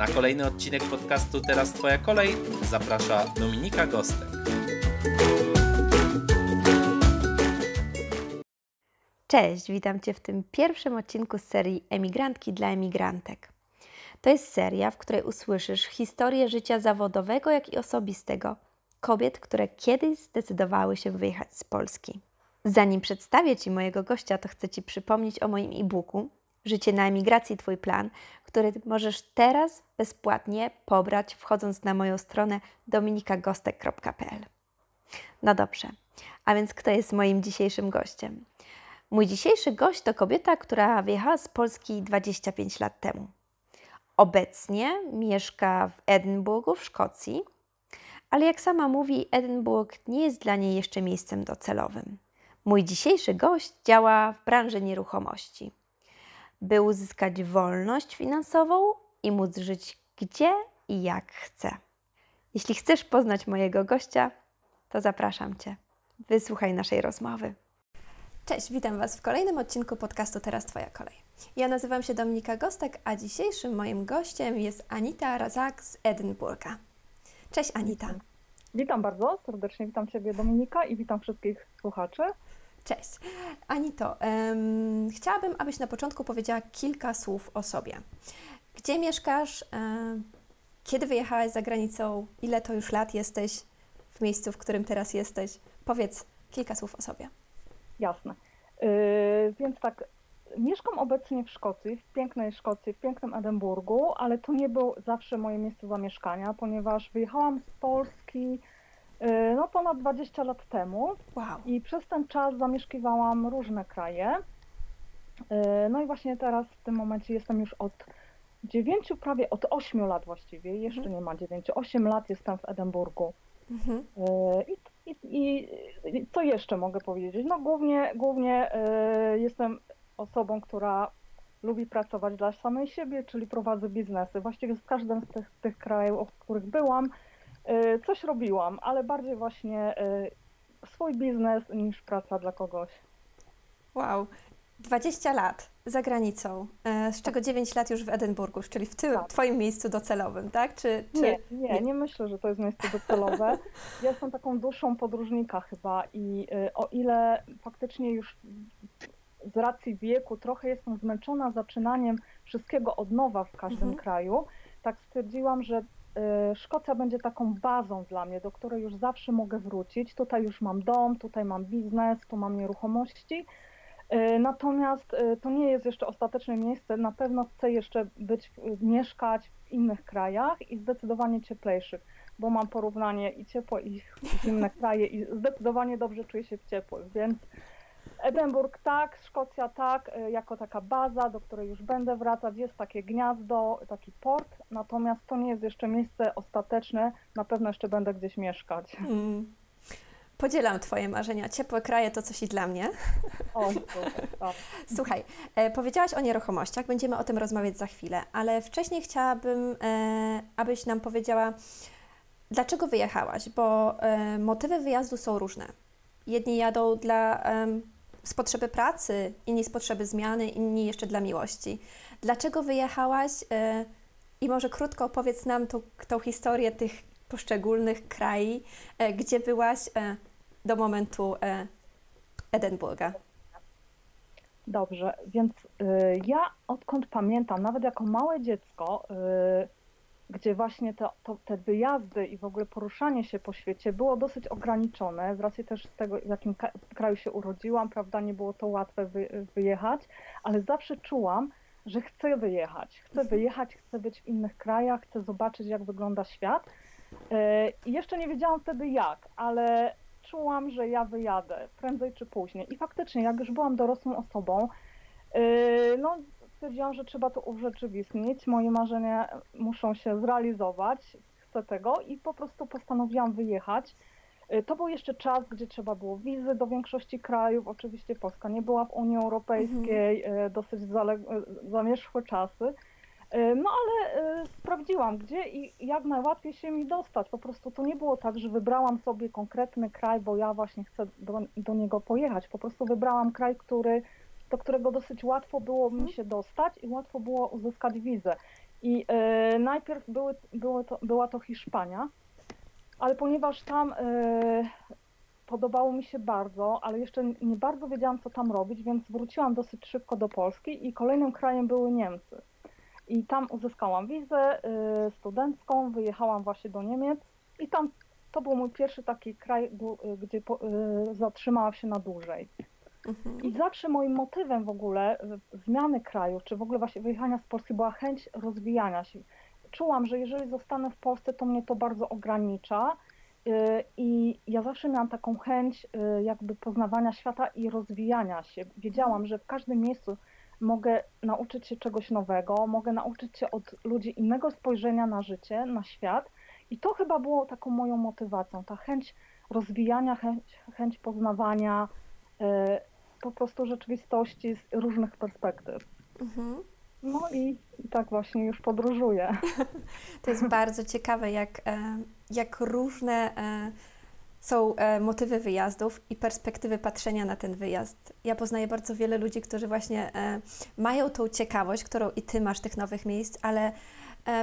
Na kolejny odcinek podcastu Teraz Twoja kolej zaprasza Dominika Gostek. Cześć, witam Cię w tym pierwszym odcinku z serii Emigrantki dla emigrantek. To jest seria, w której usłyszysz historię życia zawodowego, jak i osobistego kobiet, które kiedyś zdecydowały się wyjechać z Polski. Zanim przedstawię Ci mojego gościa, to chcę Ci przypomnieć o moim e-booku Życie na emigracji Twój plan, który możesz teraz bezpłatnie pobrać wchodząc na moją stronę dominikagostek.pl. No dobrze, a więc kto jest moim dzisiejszym gościem? Mój dzisiejszy gość to kobieta, która wyjechała z Polski 25 lat temu. Obecnie mieszka w Edynburgu w Szkocji, ale jak sama mówi, Edynburg nie jest dla niej jeszcze miejscem docelowym. Mój dzisiejszy gość działa w branży nieruchomości by uzyskać wolność finansową i móc żyć gdzie i jak chce. Jeśli chcesz poznać mojego gościa, to zapraszam Cię. Wysłuchaj naszej rozmowy. Cześć, witam Was w kolejnym odcinku podcastu Teraz Twoja kolej. Ja nazywam się Dominika Gostek, a dzisiejszym moim gościem jest Anita Razak z Edynburga. Cześć Anita. Witam bardzo serdecznie, witam Ciebie Dominika i witam wszystkich słuchaczy. Cześć. Anito, um, chciałabym, abyś na początku powiedziała kilka słów o sobie. Gdzie mieszkasz? Um, kiedy wyjechałaś za granicą? Ile to już lat jesteś w miejscu, w którym teraz jesteś? Powiedz kilka słów o sobie. Jasne. Yy, więc tak, mieszkam obecnie w Szkocji, w pięknej Szkocji, w pięknym Edynburgu, ale to nie było zawsze moje miejsce zamieszkania, ponieważ wyjechałam z Polski no ponad 20 lat temu. Wow. I przez ten czas zamieszkiwałam różne kraje. Y, no i właśnie teraz w tym momencie jestem już od 9, prawie od 8 lat właściwie, jeszcze mhm. nie ma 9, 8 lat jestem w Edynburgu. Mhm. Y, I, i, i, I, co jeszcze mogę powiedzieć? No głównie, głównie jestem osobą, która lubi pracować dla samej siebie, czyli prowadzę biznesy. Właściwie w każdym z tych, tych krajów, w których byłam, E, coś robiłam, ale bardziej właśnie e, swój biznes niż praca dla kogoś. Wow, 20 lat za granicą, e, z czego 9 lat już w Edynburgu, czyli w tym, tak. Twoim miejscu docelowym, tak? Czy, czy... Nie, nie, nie myślę, że to jest miejsce docelowe. Ja jestem taką duszą podróżnika chyba i o ile faktycznie już z racji wieku trochę jestem zmęczona zaczynaniem wszystkiego od nowa w każdym mhm. kraju, tak stwierdziłam, że Szkocja będzie taką bazą dla mnie, do której już zawsze mogę wrócić. Tutaj już mam dom, tutaj mam biznes, tu mam nieruchomości. Y, natomiast y, to nie jest jeszcze ostateczne miejsce. Na pewno chcę jeszcze być, mieszkać w innych krajach i zdecydowanie cieplejszych, bo mam porównanie i ciepłe i zimne kraje i zdecydowanie dobrze czuję się w ciepłych, więc Edynburg tak, Szkocja tak, y, jako taka baza, do której już będę wracać, jest takie gniazdo, taki port, natomiast to nie jest jeszcze miejsce ostateczne, na pewno jeszcze będę gdzieś mieszkać. Mm. Podzielam Twoje marzenia. Ciepłe kraje to coś i dla mnie. O, super, tak. Słuchaj, e, powiedziałaś o nieruchomościach, będziemy o tym rozmawiać za chwilę, ale wcześniej chciałabym, e, abyś nam powiedziała, dlaczego wyjechałaś, bo e, motywy wyjazdu są różne. Jedni jadą dla z potrzeby pracy, inni z potrzeby zmiany, inni jeszcze dla miłości. Dlaczego wyjechałaś? E, I może krótko opowiedz nam tą, tą historię tych poszczególnych krajów, e, gdzie byłaś e, do momentu Edynburga. Dobrze, więc ja odkąd pamiętam, nawet jako małe dziecko, gdzie właśnie to, to, te wyjazdy i w ogóle poruszanie się po świecie było dosyć ograniczone, z racji też z tego, w jakim kraju się urodziłam, prawda, nie było to łatwe wy, wyjechać, ale zawsze czułam, że chcę wyjechać. Chcę mhm. wyjechać, chcę być w innych krajach, chcę zobaczyć, jak wygląda świat. E, I jeszcze nie wiedziałam wtedy jak, ale czułam, że ja wyjadę prędzej czy później. I faktycznie, jak już byłam dorosłą osobą, e, no stwierdziłam, że trzeba to urzeczywistnić. Moje marzenia muszą się zrealizować. Chcę tego i po prostu postanowiłam wyjechać. Y, To był jeszcze czas, gdzie trzeba było wizy do większości krajów. Oczywiście Polska nie była w Unii Europejskiej, y, dosyć zale- y, zamierzchłe czasy. No ale sprawdziłam, gdzie i jak najłatwiej się mi dostać. Po prostu to nie było tak, że wybrałam sobie konkretny kraj, bo ja właśnie chcę do, do niego pojechać. Po prostu wybrałam kraj, który, do którego dosyć łatwo było mi się dostać i łatwo było uzyskać wizę. I y, najpierw były, były to, była to Hiszpania, ale ponieważ tam y, podobało mi się bardzo, ale jeszcze nie bardzo wiedziałam, co tam robić, więc wróciłam dosyć szybko do Polski i kolejnym krajem były Niemcy. I tam uzyskałam wizę y, studencką, wyjechałam właśnie do Niemiec i tam to był mój pierwszy taki kraj, gdzie y, zatrzymałam się na dłużej. Mhm. I zawsze moim motywem w ogóle zmiany kraju, czy w ogóle właśnie wyjechania z Polski była chęć rozwijania się. Czułam, że jeżeli zostanę w Polsce, to mnie to bardzo ogranicza. y, I ja zawsze miałam taką chęć y, jakby poznawania świata i rozwijania się. Wiedziałam, że w każdym miejscu mogę nauczyć się czegoś nowego, mogę nauczyć się od ludzi innego spojrzenia na życie, na świat. I to chyba było taką moją motywacją, ta chęć rozwijania, chęć, chęć poznawania y, po prostu rzeczywistości z różnych perspektyw. Mhm. No i, i tak właśnie już podróżuję. To jest bardzo ciekawe, jak, e, jak różne e, są e, motywy wyjazdów i perspektywy patrzenia na ten wyjazd. Ja poznaję bardzo wiele ludzi, którzy właśnie mają tą ciekawość, którą i ty masz tych nowych miejsc, ale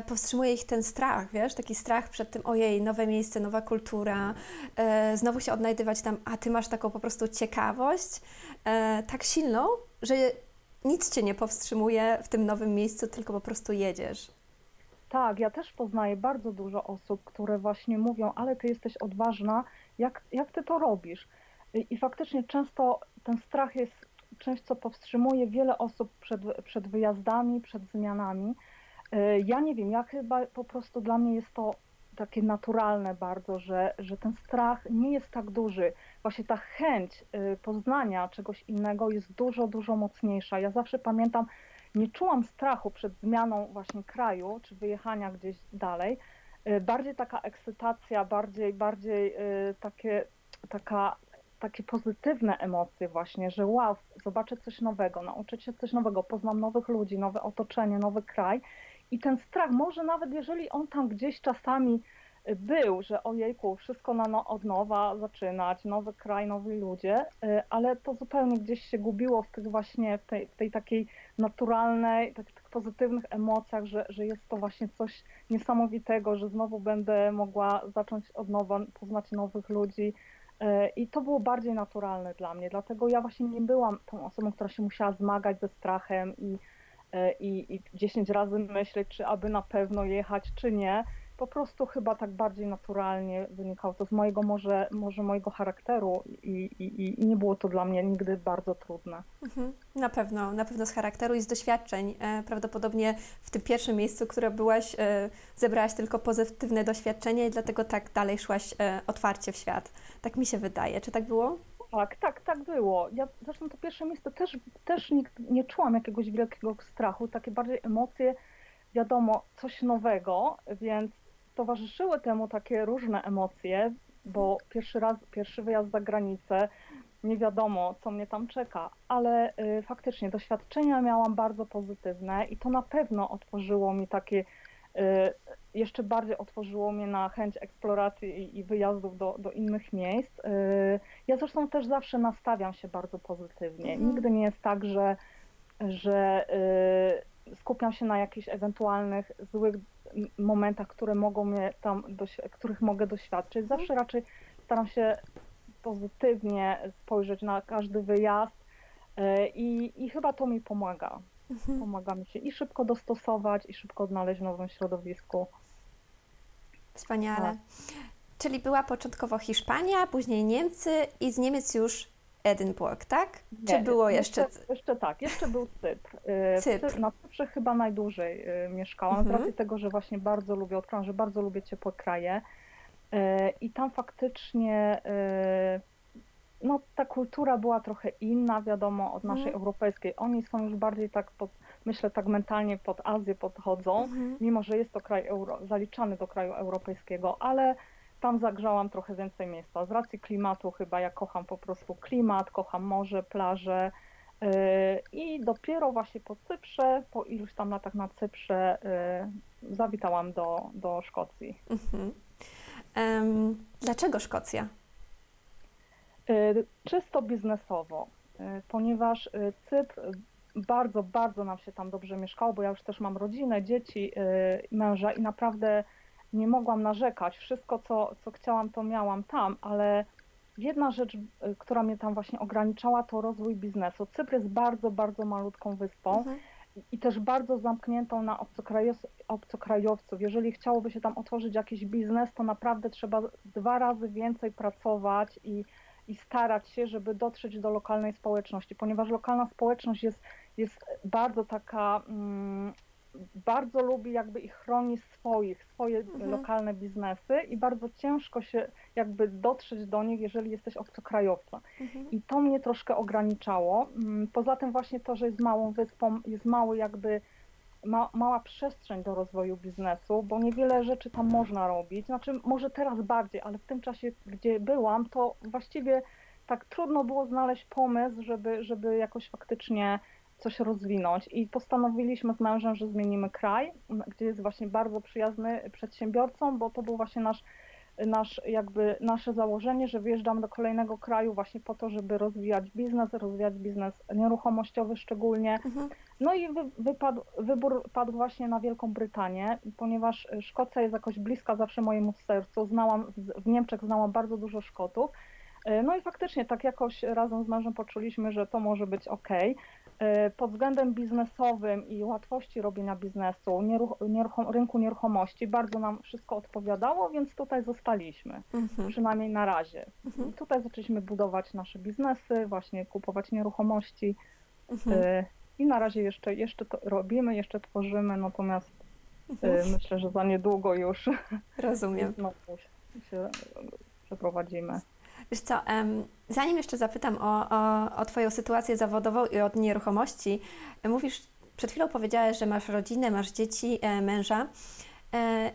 powstrzymuje ich ten strach, wiesz, taki strach przed tym, ojej, nowe miejsce, nowa kultura, e, znowu się odnajdywać tam, a ty masz taką po prostu ciekawość e, tak silną, że nic cię nie powstrzymuje w tym nowym miejscu, tylko po prostu jedziesz. Tak, ja też poznaję bardzo dużo osób, które właśnie mówią, ale ty jesteś odważna, jak, jak ty to robisz? I, I faktycznie często ten strach jest czymś, co powstrzymuje wiele osób przed, przed wyjazdami, przed zmianami. Y, Ja nie wiem, ja chyba po prostu dla mnie jest to takie naturalne bardzo, że, że ten strach nie jest tak duży. Właśnie ta chęć y, poznania czegoś innego jest dużo, dużo mocniejsza. Ja zawsze pamiętam, nie czułam strachu przed zmianą właśnie kraju, czy wyjechania gdzieś dalej. Y, Bardziej taka ekscytacja, bardziej, bardziej takie, taka, takie pozytywne emocje właśnie, że wow, zobaczę coś nowego, nauczę się coś nowego, poznam nowych ludzi, nowe otoczenie, nowy kraj. I ten strach, może nawet jeżeli on tam gdzieś czasami y, był, że ojejku, wszystko na no, od nowa zaczynać, nowy kraj, nowi ludzie, y, ale to zupełnie gdzieś się gubiło w tych właśnie, w tej, w tej takiej naturalnej, tak, tych pozytywnych emocjach, że, że jest to właśnie coś niesamowitego, że znowu będę mogła zacząć od nowa, poznać nowych ludzi. Y, I to było bardziej naturalne dla mnie, dlatego ja właśnie nie byłam tą osobą, która się musiała zmagać ze strachem i, i, i 10 razy myśleć, czy aby na pewno jechać, czy nie. Po prostu chyba tak bardziej naturalnie wynikało to z mojego może, może mojego charakteru i, i, i nie było to dla mnie nigdy bardzo trudne. Mhm. Na pewno, na pewno z charakteru i z doświadczeń. E, prawdopodobnie w tym pierwszym miejscu, które byłaś, e, zebrałaś tylko pozytywne doświadczenia i dlatego tak dalej szłaś e, otwarcie w świat. Tak mi się wydaje. Czy tak było? Tak, tak, tak było. Ja zresztą to pierwsze miejsce też, też nie, nie czułam jakiegoś wielkiego strachu, takie bardziej emocje, wiadomo, coś nowego, więc towarzyszyły temu takie różne emocje, bo pierwszy raz, pierwszy wyjazd za granicę, nie wiadomo, co mnie tam czeka, ale y, faktycznie doświadczenia miałam bardzo pozytywne i to na pewno otworzyło mi takie, y, jeszcze bardziej otworzyło mnie na chęć eksploracji i, wyjazdów do, do innych miejsc. Y, ja zresztą też zawsze nastawiam się bardzo pozytywnie. Mhm. Nigdy nie jest tak, że, że y, skupiam się na jakichś ewentualnych złych momentach, które mogą mnie tam, których mogę doświadczyć. Zawsze raczej staram się pozytywnie spojrzeć na każdy wyjazd y, i, i chyba to mi pomaga. Mhm. Pomaga mi się i szybko dostosować, i szybko odnaleźć w nowym środowisku. Wspaniale. Tak. Czyli była początkowo Hiszpania, później Niemcy i z Niemiec już Edynburg, tak? Czy Nie, było jeszcze... Jeszcze, jeszcze tak, jeszcze był Cypr. Y, Cypr. Cy- Na Cyprze chyba najdłużej y, mieszkałam, Mhm. z racji tego, że właśnie bardzo lubię, odkryłam, że bardzo lubię ciepłe kraje. Y, I tam faktycznie no, ta kultura była trochę inna, wiadomo, od naszej Mhm. europejskiej. Oni są już bardziej tak, pod, myślę, tak mentalnie pod Azję podchodzą, Mhm. mimo że jest to kraj euro, zaliczany do kraju europejskiego, ale tam zagrzałam trochę więcej miejsca. Z racji klimatu chyba ja kocham po prostu klimat, kocham morze, plaże. Yy, I dopiero właśnie po Cyprze, po iluś tam latach na Cyprze, yy, zawitałam do, do Szkocji. Mhm. Em, dlaczego Szkocja? Yy, Czysto biznesowo, yy, ponieważ yy, Cypr bardzo, bardzo nam się tam dobrze mieszkało, bo ja już też mam rodzinę, dzieci, męża i naprawdę nie mogłam narzekać. Wszystko, co, co chciałam, to miałam tam, ale jedna rzecz, która mnie tam właśnie ograniczała, to rozwój biznesu. Cypr jest bardzo, bardzo malutką wyspą Mhm. i też bardzo zamkniętą na obcokrajow- obcokrajowców. Jeżeli chciałoby się tam otworzyć jakiś biznes, to naprawdę trzeba dwa razy więcej pracować i, i starać się, żeby dotrzeć do lokalnej społeczności, ponieważ lokalna społeczność jest, jest bardzo taka, mm, bardzo lubi jakby i chroni swoich, swoje Mhm. lokalne biznesy i bardzo ciężko się jakby dotrzeć do nich, jeżeli jesteś obcokrajowcem. Mhm. I to mnie troszkę ograniczało. Mm, Poza tym właśnie to, że jest małą wyspą, jest mały jakby ma, mała przestrzeń do rozwoju biznesu, bo niewiele rzeczy tam można robić. Znaczy może teraz bardziej, ale w tym czasie, gdzie byłam, to właściwie tak trudno było znaleźć pomysł, żeby, żeby jakoś faktycznie coś rozwinąć. I postanowiliśmy z mężem, że zmienimy kraj, gdzie jest właśnie bardzo przyjazny przedsiębiorcom, bo to był właśnie nasz nasz, jakby nasze założenie, że wyjeżdżamy do kolejnego kraju właśnie po to, żeby rozwijać biznes, rozwijać biznes nieruchomościowy szczególnie. Mhm. No i wy, wypadł, wybór padł właśnie na Wielką Brytanię, ponieważ Szkocja jest jakoś bliska zawsze mojemu sercu. Znałam, w w Niemczech znałam bardzo dużo Szkotów. E, No i faktycznie tak jakoś razem z mężem poczuliśmy, że to może być ok. Pod względem biznesowym i łatwości robienia biznesu, nieruch, nieruchom, rynku nieruchomości bardzo nam wszystko odpowiadało, więc tutaj zostaliśmy, Mhm. przynajmniej na razie. Mhm. I tutaj zaczęliśmy budować nasze biznesy, właśnie kupować nieruchomości. Mhm. Y, I na razie jeszcze, jeszcze to robimy, jeszcze tworzymy, natomiast y, Mhm. myślę, że za niedługo już Rozumiem. znowu się przeprowadzimy. Wiesz co, zanim jeszcze zapytam o, o, o Twoją sytuację zawodową i o nieruchomości, mówisz, przed chwilą powiedziałeś, że masz rodzinę, masz dzieci, e, męża. E,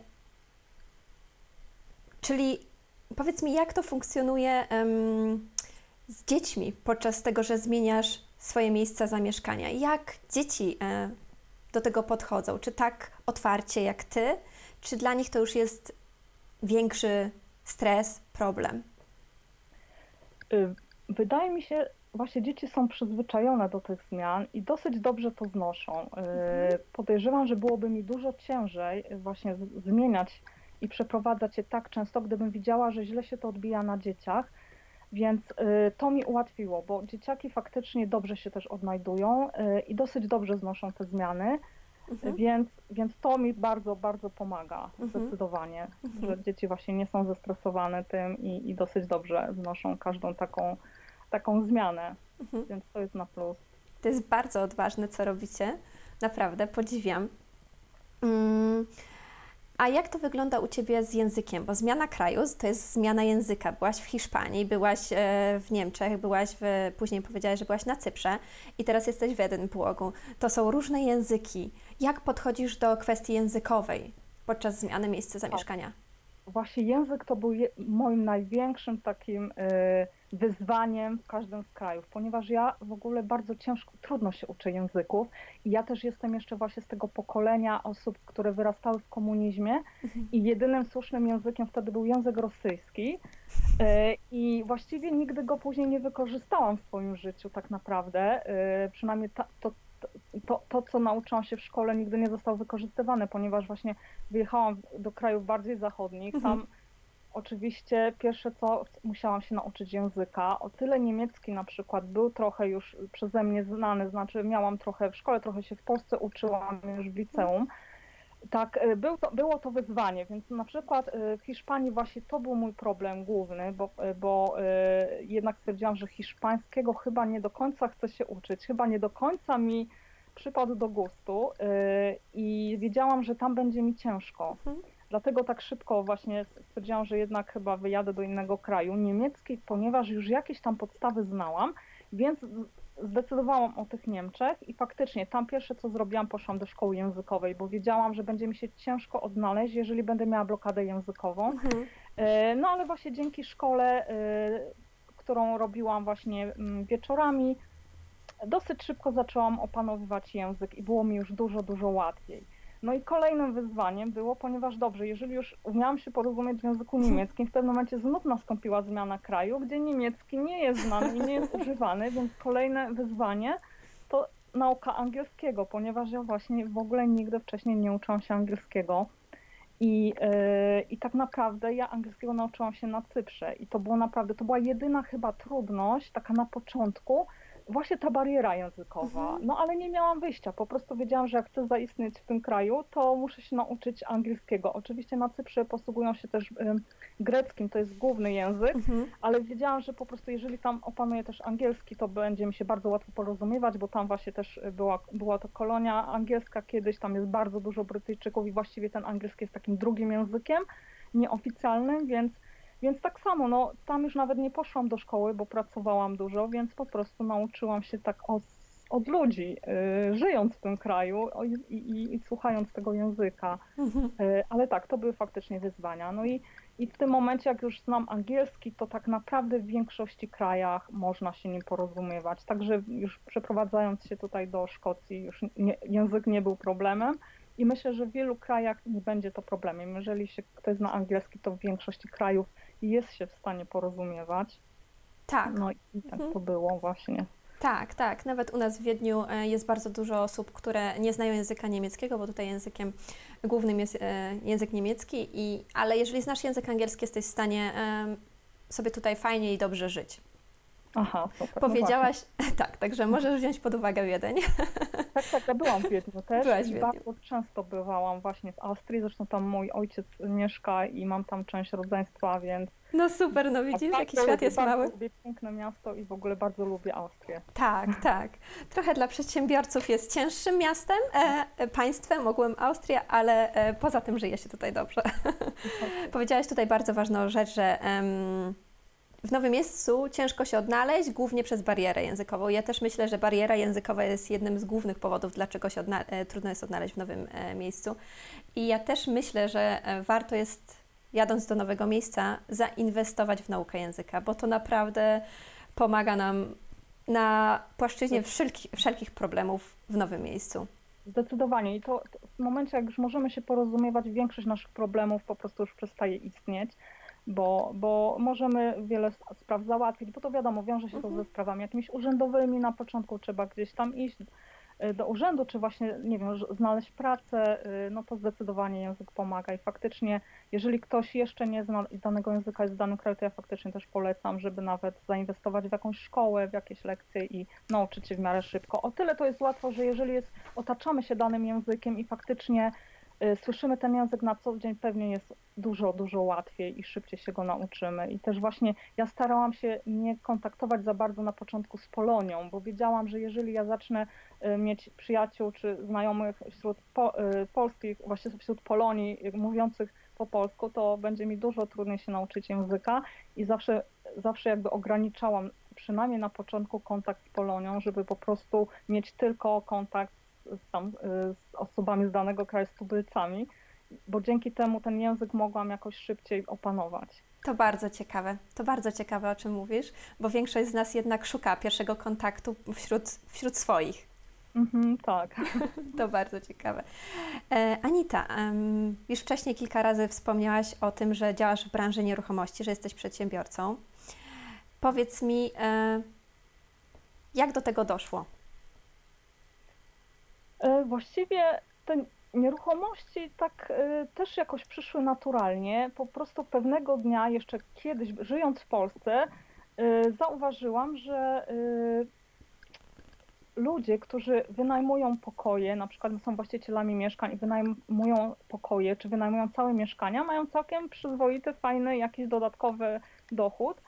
czyli powiedz mi, jak to funkcjonuje z dziećmi podczas tego, że zmieniasz swoje miejsca zamieszkania? Jak dzieci e, do tego podchodzą? Czy tak otwarcie jak Ty, czy dla nich to już jest większy stres, problem? Y, Wydaje mi się, właśnie dzieci są przyzwyczajone do tych zmian i dosyć dobrze to znoszą. Y, Podejrzewam, że byłoby mi dużo ciężej y, właśnie zmieniać i przeprowadzać je tak często, gdybym widziała, że źle się to odbija na dzieciach. Więc to mi ułatwiło, bo dzieciaki faktycznie dobrze się też odnajdują i dosyć dobrze znoszą te zmiany, Mhm. więc, więc to mi bardzo, bardzo pomaga Mhm. zdecydowanie, Mhm. że dzieci właśnie nie są zestresowane tym i, i dosyć dobrze znoszą każdą taką, taką zmianę, Mhm. więc to jest na plus. To jest bardzo odważne, co robicie. Naprawdę, podziwiam. Mm, A jak to wygląda u Ciebie z językiem? Bo zmiana kraju to jest zmiana języka. Byłaś w Hiszpanii, byłaś e, w Niemczech, byłaś w, później powiedziałaś, że byłaś na Cyprze i teraz jesteś w Edynburgu. To są różne języki. Jak podchodzisz do kwestii językowej podczas zmiany miejsca zamieszkania? Właśnie język to był je, moim największym takim y, wyzwaniem w każdym z krajów, ponieważ ja w ogóle bardzo ciężko, trudno się uczę języków i ja też jestem jeszcze właśnie z tego pokolenia osób, które wyrastały w komunizmie i jedynym słusznym językiem wtedy był język rosyjski y, i właściwie nigdy go później nie wykorzystałam w swoim życiu tak naprawdę, y, przynajmniej ta, to, to, to, co nauczyłam się w szkole nigdy nie zostało wykorzystywane, ponieważ właśnie wyjechałam do krajów bardziej zachodnich, Mhm. tam oczywiście pierwsze co musiałam się nauczyć języka. O tyle niemiecki na przykład był trochę już przeze mnie znany, znaczy miałam trochę w szkole, trochę się w Polsce uczyłam już w liceum. Tak, y, był to, było to wyzwanie, więc na przykład y, w Hiszpanii właśnie to był mój problem główny, bo, y, bo jednak stwierdziłam, że hiszpańskiego chyba nie do końca chcę się uczyć, chyba nie do końca mi przypadł do gustu i wiedziałam, że tam będzie mi ciężko. Mhm. Dlatego tak szybko właśnie stwierdziłam, że jednak chyba wyjadę do innego kraju. Niemiecki, ponieważ już jakieś tam podstawy znałam, więc zdecydowałam o tych Niemczech i faktycznie tam pierwsze co zrobiłam, poszłam do szkoły językowej, bo wiedziałam, że będzie mi się ciężko odnaleźć, jeżeli będę miała blokadę językową. Mhm. E, No ale właśnie dzięki szkole, e, którą robiłam właśnie mm, wieczorami, dosyć szybko zaczęłam opanowywać język i było mi już dużo, dużo łatwiej. No i kolejnym wyzwaniem było, ponieważ dobrze, jeżeli już umiałam się porozumieć w języku niemieckim, w pewnym momencie znów nastąpiła zmiana kraju, gdzie niemiecki nie jest znany i nie jest używany, więc kolejne wyzwanie to nauka angielskiego, ponieważ ja właśnie w ogóle nigdy wcześniej nie uczyłam się angielskiego. I, yy, I tak naprawdę ja angielskiego nauczyłam się na Cyprze i to było naprawdę, to była jedyna chyba trudność, taka na początku, właśnie ta bariera językowa. Mhm. No ale nie miałam wyjścia, po prostu wiedziałam, że jak chcę zaistnieć w tym kraju, to muszę się nauczyć angielskiego. Oczywiście na Cyprze posługują się też greckim, to jest główny język, Mhm. ale wiedziałam, że po prostu jeżeli tam opanuję też angielski, to będzie mi się bardzo łatwo porozumiewać, bo tam właśnie też była, była to kolonia angielska kiedyś, tam jest bardzo dużo Brytyjczyków i właściwie ten angielski jest takim drugim językiem, nieoficjalnym, więc, więc tak samo, no tam już nawet nie poszłam do szkoły, bo pracowałam dużo, więc po prostu nauczyłam się tak od, od ludzi, y, żyjąc w tym kraju i, i, i słuchając tego języka. Mhm. E, Ale tak, to były faktycznie wyzwania. No i, i w tym momencie, jak już znam angielski, to tak naprawdę w większości krajach można się nim porozumiewać. Także już przeprowadzając się tutaj do Szkocji, już nie, język nie był problemem. I myślę, że w wielu krajach nie będzie to problemem. Jeżeli się ktoś zna angielski, to w większości krajów jest się w stanie porozumiewać. Tak. No i tak Mhm. to było właśnie. Tak, tak. Nawet u nas w Wiedniu e, jest bardzo dużo osób, które nie znają języka niemieckiego, bo tutaj językiem głównym jest e, język niemiecki, i, ale jeżeli znasz język angielski, jesteś w stanie sobie tutaj fajnie i dobrze żyć. Aha, super. No Powiedziałaś, tak, także możesz wziąć pod uwagę Wiedeń. Tak, tak, ja byłam w Wiedniu też Byłaś i bardzo często bywałam właśnie w Austrii, zresztą tam mój ojciec mieszka i mam tam część rodzeństwa, więc... No super, no widzisz, Tak, jaki świat jest bardzo mały. lubię piękne miasto i w ogóle bardzo lubię Austrię. Tak, tak. Trochę dla przedsiębiorców jest cięższym miastem, e, e, państwem, ogółem Austria, ale e, poza tym żyje się tutaj dobrze. Powiedziałaś tutaj bardzo ważną rzecz, że em, w nowym miejscu ciężko się odnaleźć, głównie przez barierę językową. Ja też myślę, że bariera językowa jest jednym z głównych powodów, dlaczego się e, trudno jest odnaleźć w nowym e, miejscu. I ja też myślę, że e, warto jest, jadąc do nowego miejsca, zainwestować w naukę języka, bo to naprawdę pomaga nam na płaszczyźnie wszelkich, wszelkich problemów w nowym miejscu. Zdecydowanie. I to, to w momencie, jak już możemy się porozumiewać, większość naszych problemów po prostu już przestaje istnieć, bo, bo możemy wiele spraw załatwić, bo to wiadomo, wiąże się to Mhm. ze sprawami jakimiś urzędowymi. Na początku trzeba gdzieś tam iść y, do urzędu, czy właśnie, nie wiem, znaleźć pracę, y, no to zdecydowanie język pomaga. I faktycznie, jeżeli ktoś jeszcze nie zna danego języka, jest w danym kraju, to ja faktycznie też polecam, żeby nawet zainwestować w jakąś szkołę, w jakieś lekcje i nauczyć się w miarę szybko. O tyle to jest łatwo, że jeżeli jest, otaczamy się danym językiem i faktycznie słyszymy ten język na co dzień, pewnie jest dużo, dużo łatwiej i szybciej się go nauczymy. I też właśnie ja starałam się nie kontaktować za bardzo na początku z Polonią, bo wiedziałam, że jeżeli ja zacznę y, mieć przyjaciół czy znajomych wśród po, y, polskich, właśnie wśród Polonii y, mówiących po polsku, to będzie mi dużo trudniej się nauczyć języka i zawsze, zawsze jakby ograniczałam przynajmniej na początku kontakt z Polonią, żeby po prostu mieć tylko kontakt z, tam, y, z osobami z danego kraju, z tubylcami, bo dzięki temu ten język mogłam jakoś szybciej opanować. To bardzo ciekawe. To bardzo ciekawe, o czym mówisz, bo większość z nas jednak szuka pierwszego kontaktu wśród, wśród swoich. Mhm, tak. To bardzo ciekawe. E, Anita, już wcześniej kilka razy wspomniałaś o tym, że działasz w branży nieruchomości, że jesteś przedsiębiorcą. Powiedz mi, e, jak do tego doszło? E, Właściwie te nieruchomości tak e, też jakoś przyszły naturalnie. Po prostu pewnego dnia, jeszcze kiedyś żyjąc w Polsce, e, zauważyłam, że ludzie, którzy wynajmują pokoje, na przykład są właścicielami mieszkań i wynajmują pokoje, czy wynajmują całe mieszkania, mają całkiem przyzwoity, fajny, jakiś dodatkowy dochód.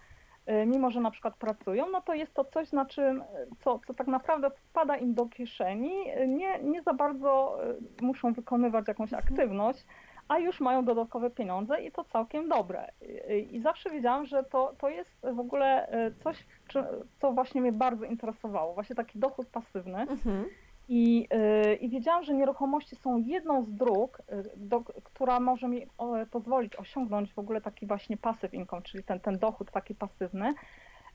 Y, mimo że na przykład pracują, no to jest to coś, na czym, co, co tak naprawdę wpada im do kieszeni, nie, nie za bardzo y, muszą wykonywać jakąś aktywność, a już mają dodatkowe pieniądze i to całkiem dobre. Y, I zawsze wiedziałam, że to, to jest w ogóle coś, co właśnie mnie bardzo interesowało, właśnie taki dochód pasywny. Mhm. I, y, I wiedziałam, że nieruchomości są jedną z dróg, y, do, która może mi pozwolić osiągnąć w ogóle taki właśnie pasyw income, czyli ten, ten dochód taki pasywny.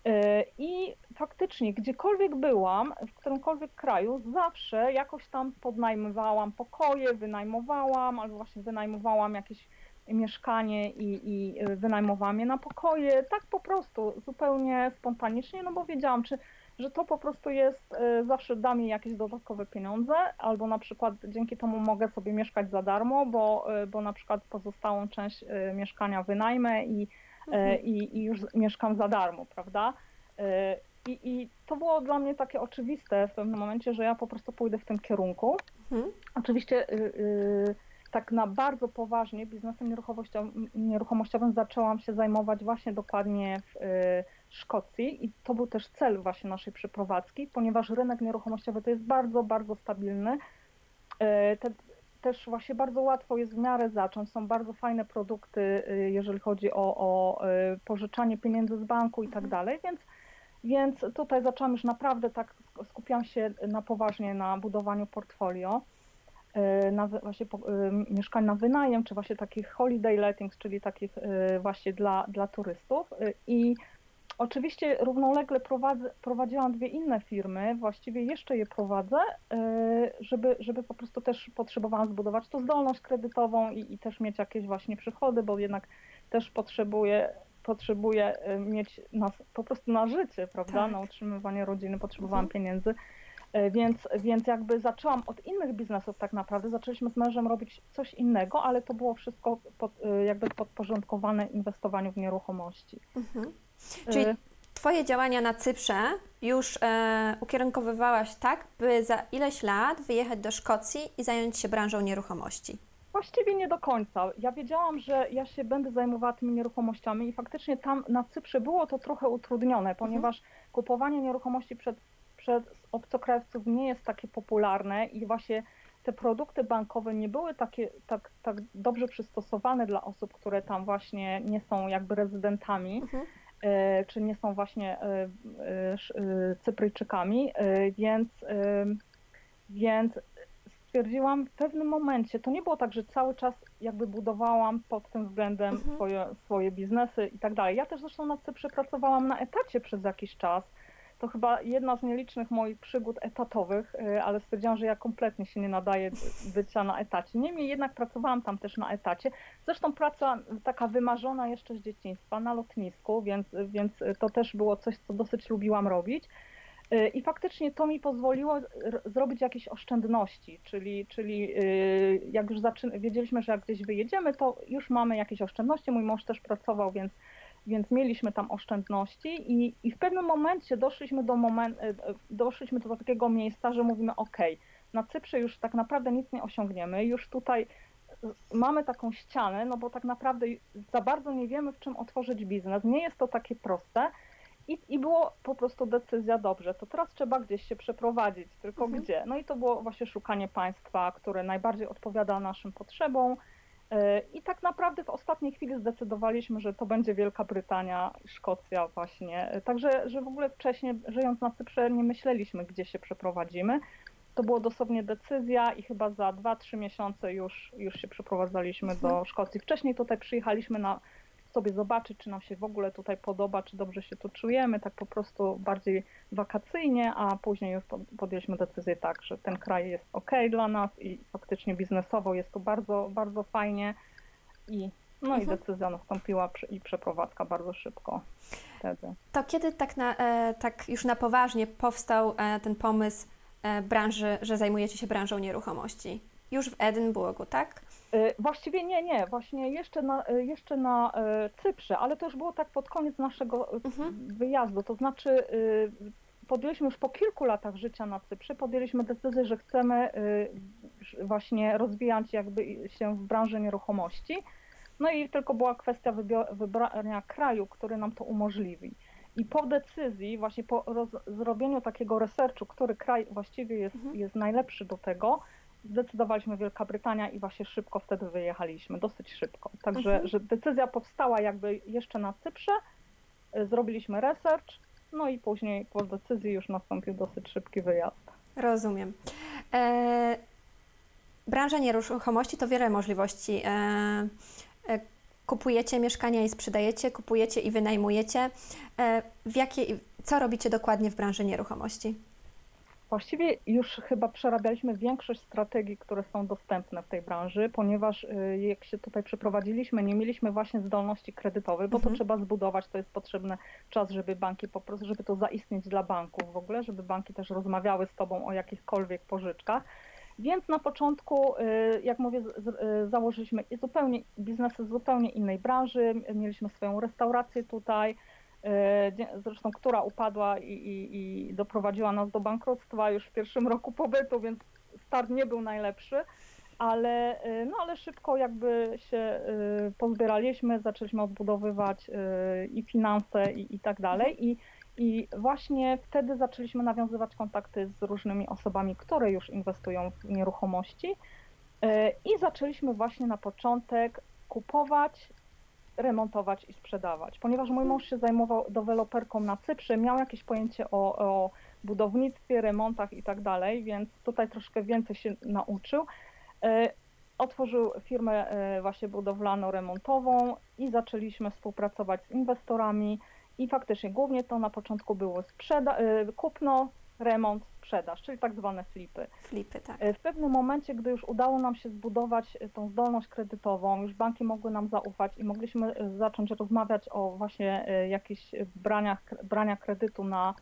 Y, I faktycznie, gdziekolwiek byłam, w którymkolwiek kraju, zawsze jakoś tam podnajmowałam pokoje, wynajmowałam, albo właśnie wynajmowałam jakieś mieszkanie i, i wynajmowałam je na pokoje, tak po prostu, zupełnie spontanicznie, no bo wiedziałam, czy że to po prostu jest, y, zawsze da mi jakieś dodatkowe pieniądze, albo na przykład dzięki temu mogę sobie mieszkać za darmo, bo, y, bo na przykład pozostałą część y, mieszkania wynajmę i, mhm. i, i już mieszkam za darmo, prawda? I, I to było dla mnie takie oczywiste w pewnym momencie, że ja po prostu pójdę w tym kierunku. Mhm. Oczywiście tak na bardzo poważnie biznesem nieruchomościowym, nieruchomościowym zaczęłam się zajmować właśnie dokładnie w Szkocji i to był też cel właśnie naszej przeprowadzki, ponieważ rynek nieruchomościowy to jest bardzo, bardzo stabilny. E, te, też właśnie bardzo łatwo jest w miarę zacząć. Są bardzo fajne produkty, e, jeżeli chodzi o, o e, pożyczanie pieniędzy z banku i tak mhm. dalej, więc, więc tutaj zaczęłam już naprawdę tak, skupiam się na poważnie na budowaniu portfolio. Na, właśnie mieszkań na wynajem, czy właśnie takich holiday lettings, czyli takich właśnie dla, dla turystów. I Oczywiście równolegle prowadzę, prowadziłam dwie inne firmy, właściwie jeszcze je prowadzę, e, żeby, żeby po prostu też potrzebowałam zbudować tu zdolność kredytową i, i też mieć jakieś właśnie przychody, bo jednak też potrzebuję, potrzebuję e, mieć nas po prostu na życie, prawda, tak. na utrzymywanie rodziny potrzebowałam mhm. pieniędzy. E, więc, więc jakby zaczęłam od innych biznesów tak naprawdę. Zaczęliśmy z mężem robić coś innego, ale to było wszystko pod, jakby podporządkowane inwestowaniu w nieruchomości. Mhm. Czyli y. Twoje działania na Cyprze już e, ukierunkowywałaś tak, by za ileś lat wyjechać do Szkocji i zająć się branżą nieruchomości? Właściwie nie do końca. Ja wiedziałam, że ja się będę zajmowała tymi nieruchomościami i faktycznie tam na Cyprze było to trochę utrudnione, ponieważ mhm. kupowanie nieruchomości przed, przez obcokrajowców nie jest takie popularne i właśnie te produkty bankowe nie były takie, tak, tak dobrze przystosowane dla osób, które tam właśnie nie są jakby rezydentami. Mhm. E, czy nie są właśnie e, e, Cypryjczykami, więc, więc stwierdziłam w pewnym momencie, to nie było tak, że cały czas jakby budowałam pod tym względem mhm. swoje, swoje biznesy i tak dalej. Ja też zresztą na Cyprze pracowałam na etacie przez jakiś czas to chyba jedna z nielicznych moich przygód etatowych, y, ale stwierdziłam, że ja kompletnie się nie nadaję bycia na etacie. Niemniej jednak pracowałam tam też na etacie. Zresztą praca taka wymarzona jeszcze z dzieciństwa na lotnisku, więc, więc to też było coś, co dosyć lubiłam robić. Y, I faktycznie to mi pozwoliło zrobić jakieś oszczędności, czyli, czyli y, jak już zaczyn- wiedzieliśmy, że jak gdzieś wyjedziemy, to już mamy jakieś oszczędności. Mój mąż też pracował, więc więc mieliśmy tam oszczędności i, i w pewnym momencie doszliśmy do, moment, e, doszliśmy do takiego miejsca, że mówimy ok, na Cyprze już tak naprawdę nic nie osiągniemy, już tutaj mamy taką ścianę, no bo tak naprawdę za bardzo nie wiemy, w czym otworzyć biznes, nie jest to takie proste i, i było po prostu decyzja, dobrze, to teraz trzeba gdzieś się przeprowadzić, tylko mhm. gdzie? No i to było właśnie szukanie państwa, które najbardziej odpowiada naszym potrzebom, E, I tak naprawdę w ostatniej chwili zdecydowaliśmy, że to będzie Wielka Brytania, Szkocja właśnie. E, także, że w ogóle wcześniej żyjąc na Cyprze nie myśleliśmy, gdzie się przeprowadzimy. To było dosłownie decyzja i chyba za 2-3 miesiące już, już się przeprowadzaliśmy do mhm. Szkocji. Wcześniej tutaj przyjechaliśmy na sobie zobaczyć, czy nam się w ogóle tutaj podoba, czy dobrze się tu czujemy, tak po prostu bardziej wakacyjnie, a później już podjęliśmy decyzję tak, że ten kraj jest ok dla nas i faktycznie biznesowo jest tu bardzo, bardzo fajnie i no mhm. i decyzja nastąpiła i przeprowadzka bardzo szybko wtedy. To kiedy tak, na, e, tak już na poważnie powstał e, ten pomysł e, branży, że zajmujecie się branżą nieruchomości? Już w Edynburgu, tak? Y, właściwie nie, nie, właśnie jeszcze na, y, jeszcze na y, Cyprze, ale to już było tak pod koniec naszego mhm. wyjazdu, to znaczy podjęliśmy już po kilku latach życia na Cyprze, podjęliśmy decyzję, że chcemy właśnie rozwijać jakby się w branży nieruchomości, no i tylko była kwestia wybrania kraju, który nam to umożliwi. I po decyzji, właśnie po zrobieniu takiego researchu, który kraj właściwie jest, mhm. jest najlepszy do tego, zdecydowaliśmy Wielka Brytania i właśnie szybko wtedy wyjechaliśmy, dosyć szybko. Także mhm. że decyzja powstała jakby jeszcze na Cyprze, y, zrobiliśmy research, no i później po decyzji już nastąpił dosyć szybki wyjazd. Rozumiem. E, branża nieruchomości to wiele możliwości. E, e, kupujecie mieszkania i sprzedajecie, kupujecie i wynajmujecie. E, w jakie, co robicie dokładnie w branży nieruchomości? Właściwie już chyba przerabialiśmy większość strategii, które są dostępne w tej branży, ponieważ y, jak się tutaj przeprowadziliśmy, nie mieliśmy właśnie zdolności kredytowej, bo Mhm. to trzeba zbudować, to jest potrzebny czas, żeby banki po prostu, żeby to zaistnieć dla banków w ogóle, żeby banki też rozmawiały z tobą o jakichkolwiek pożyczkach. Więc na początku, y, jak mówię, y, założyliśmy zupełnie biznesy z zupełnie innej branży. Mieliśmy swoją restaurację tutaj, zresztą która upadła i, i, i doprowadziła nas do bankructwa już w pierwszym roku pobytu, więc start nie był najlepszy. Ale, y, no, ale szybko jakby się y, pozbieraliśmy, zaczęliśmy odbudowywać i finanse i, i tak dalej. I, I właśnie wtedy zaczęliśmy nawiązywać kontakty z różnymi osobami, które już inwestują w nieruchomości. I zaczęliśmy właśnie na początek kupować, remontować i sprzedawać. Ponieważ mój mąż się zajmował deweloperką na Cyprze, miał jakieś pojęcie o, o budownictwie, remontach i tak dalej, więc tutaj troszkę więcej się nauczył. E, Otworzył firmę e, właśnie budowlano-remontową i zaczęliśmy współpracować z inwestorami i faktycznie głównie to na początku było sprzeda- e, kupno, remont, sprzedaż, czyli tak zwane flipy. Flipy, tak. E, W pewnym momencie, gdy już udało nam się zbudować e, tą zdolność kredytową, już banki mogły nam zaufać i mogliśmy e, zacząć rozmawiać o właśnie jakichś braniach, brania kredytu na,